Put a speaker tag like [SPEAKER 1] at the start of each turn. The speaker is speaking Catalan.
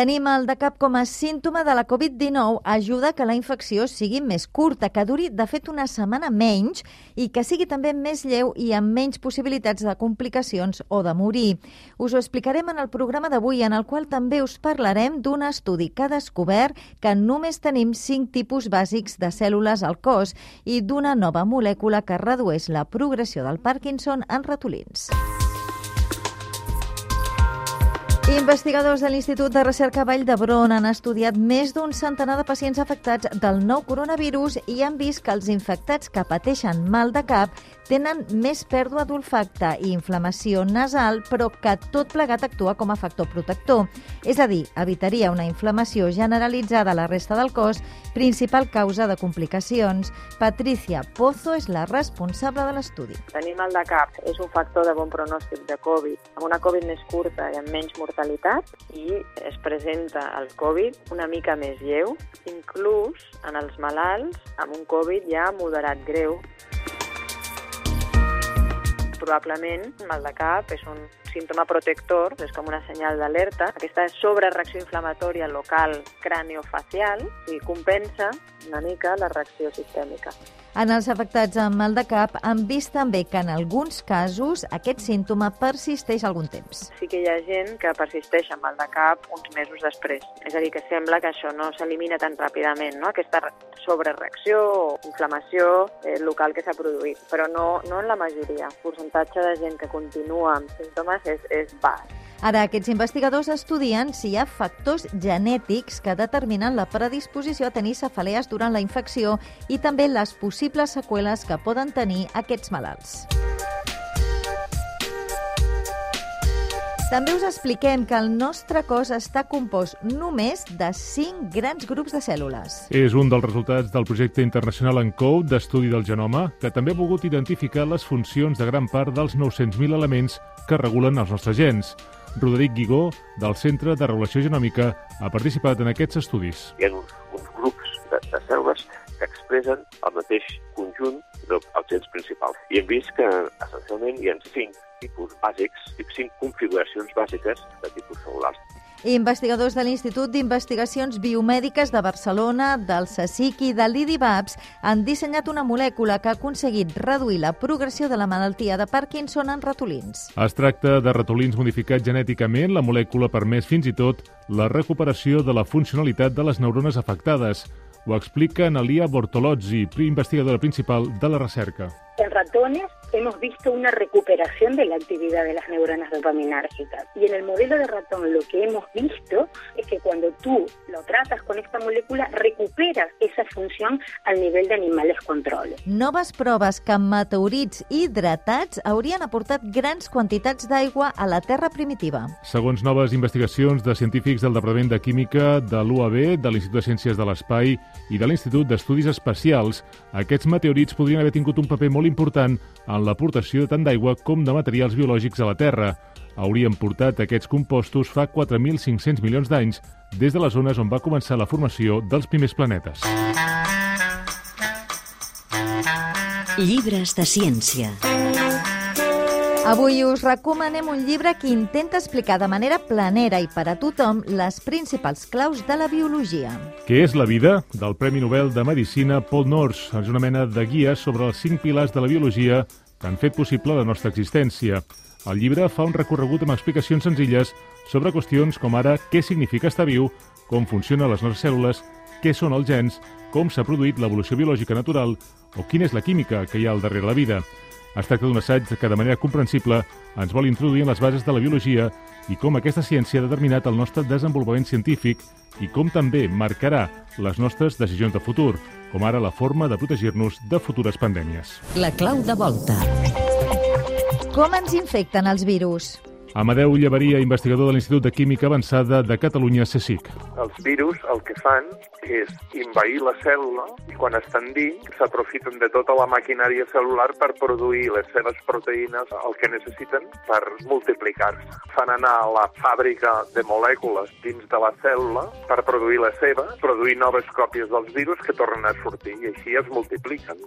[SPEAKER 1] Tenim el de cap com a símptoma de la Covid-19 ajuda que la infecció sigui més curta, que duri de fet una setmana menys i que sigui també més lleu i amb menys possibilitats de complicacions o de morir. Us ho explicarem en el programa d'avui, en el qual també us parlarem d'un estudi que ha descobert que només tenim cinc tipus bàsics de cèl·lules al cos i d'una nova molècula que redueix la progressió del Parkinson en ratolins. Investigadors de l'Institut de Recerca Vall d'Hebron han estudiat més d'un centenar de pacients afectats del nou coronavirus i han vist que els infectats que pateixen mal de cap tenen més pèrdua d'olfacte i inflamació nasal, però que tot plegat actua com a factor protector. És a dir, evitaria una inflamació generalitzada a la resta del cos, principal causa de complicacions. Patricia Pozo és la responsable de l'estudi.
[SPEAKER 2] Tenir mal de cap és un factor de bon pronòstic de Covid, amb una Covid més curta i amb menys mortalitat, i es presenta el Covid una mica més lleu, inclús en els malalts amb un Covid ja moderat greu, probablement mal de cap és un símptoma protector, és com una senyal d'alerta. Aquesta sobrereacció inflamatòria local craniofacial i compensa una mica la reacció sistèmica.
[SPEAKER 1] En els afectats amb mal de cap han vist també que en alguns casos aquest símptoma persisteix algun temps.
[SPEAKER 2] Sí que hi ha gent que persisteix amb mal de cap uns mesos després. És a dir, que sembla que això no s'elimina tan ràpidament, no? aquesta sobrereacció o inflamació eh, local que s'ha produït, però no, no en la majoria. El percentatge de gent que continua amb símptomes és, és baix.
[SPEAKER 1] Ara, aquests investigadors estudien si hi ha factors genètics que determinen la predisposició a tenir cefalees durant la infecció i també les possibles seqüeles que poden tenir aquests malalts. També us expliquem que el nostre cos està compost només de 5 grans grups de cèl·lules.
[SPEAKER 3] És un dels resultats del projecte internacional ENCODE d'estudi del genoma, que també ha volgut identificar les funcions de gran part dels 900.000 elements que regulen els nostres gens. Roderic Guigó, del Centre de Regulació Genòmica, ha participat en aquests estudis.
[SPEAKER 4] Hi ha uns, uns grups de, de cèl·lules que expressen el mateix conjunt dels gens principals. I hem vist que, essencialment, hi ha cinc tipus bàsics, cinc configuracions bàsiques de tipus cel·lulars.
[SPEAKER 1] Investigadors de l'Institut d'Investigacions Biomèdiques de Barcelona, del CSIC i de l'IDIVAPS han dissenyat una molècula que ha aconseguit reduir la progressió de la malaltia de Parkinson en ratolins.
[SPEAKER 3] Es tracta de ratolins modificats genèticament. La molècula permès fins i tot la recuperació de la funcionalitat de les neurones afectades. Ho explica Analia Bortolozzi, investigadora principal de la recerca.
[SPEAKER 5] En ratones hemos visto una recuperación de la actividad de las neuronas dopaminérgicas. Y en el modelo de ratón lo que hemos visto es que cuando tú lo tratas con esta molécula, recuperas esa función al nivell d'animals control.
[SPEAKER 1] Noves proves que meteorits hidratats haurien aportat grans quantitats d'aigua a la Terra primitiva.
[SPEAKER 3] Segons noves investigacions de científics del Departament de Química de l'UAB, de l'Institut de Ciències de l'Espai i de l'Institut d'Estudis Espacials, aquests meteorits podrien haver tingut un paper molt important en l'aportació tant d'aigua com de materials biològics a la Terra. Haurien portat aquests compostos fa 4.500 milions d'anys des de les zones on va començar la formació dels primers planetes.
[SPEAKER 6] Llibres de ciència.
[SPEAKER 1] Avui us recomanem un llibre que intenta explicar de manera planera i per a tothom les principals claus de la biologia.
[SPEAKER 3] Què és la vida? Del Premi Nobel de Medicina Paul Nors. És una mena de guia sobre els cinc pilars de la biologia que han fet possible la nostra existència. El llibre fa un recorregut amb explicacions senzilles sobre qüestions com ara què significa estar viu, com funcionen les nostres cèl·lules, què són els gens, com s'ha produït l'evolució biològica natural o quina és la química que hi ha al darrere la vida. Es tracta d'un assaig que de manera comprensible ens vol introduir en les bases de la biologia i com aquesta ciència ha determinat el nostre desenvolupament científic i com també marcarà les nostres decisions de futur, com ara la forma de protegir-nos de futures pandèmies.
[SPEAKER 6] La clau de volta.
[SPEAKER 1] Com ens infecten els virus?
[SPEAKER 3] Amadeu Llevaria, investigador de l'Institut de Química Avançada de Catalunya, CSIC.
[SPEAKER 7] Els virus el que fan és invair la cèl·lula i quan estan dins s'aprofiten de tota la maquinària cel·lular per produir les seves proteïnes el que necessiten per multiplicar-se. Fan anar a la fàbrica de molècules dins de la cèl·lula per produir la seva, produir noves còpies dels virus que tornen a sortir i així es multipliquen.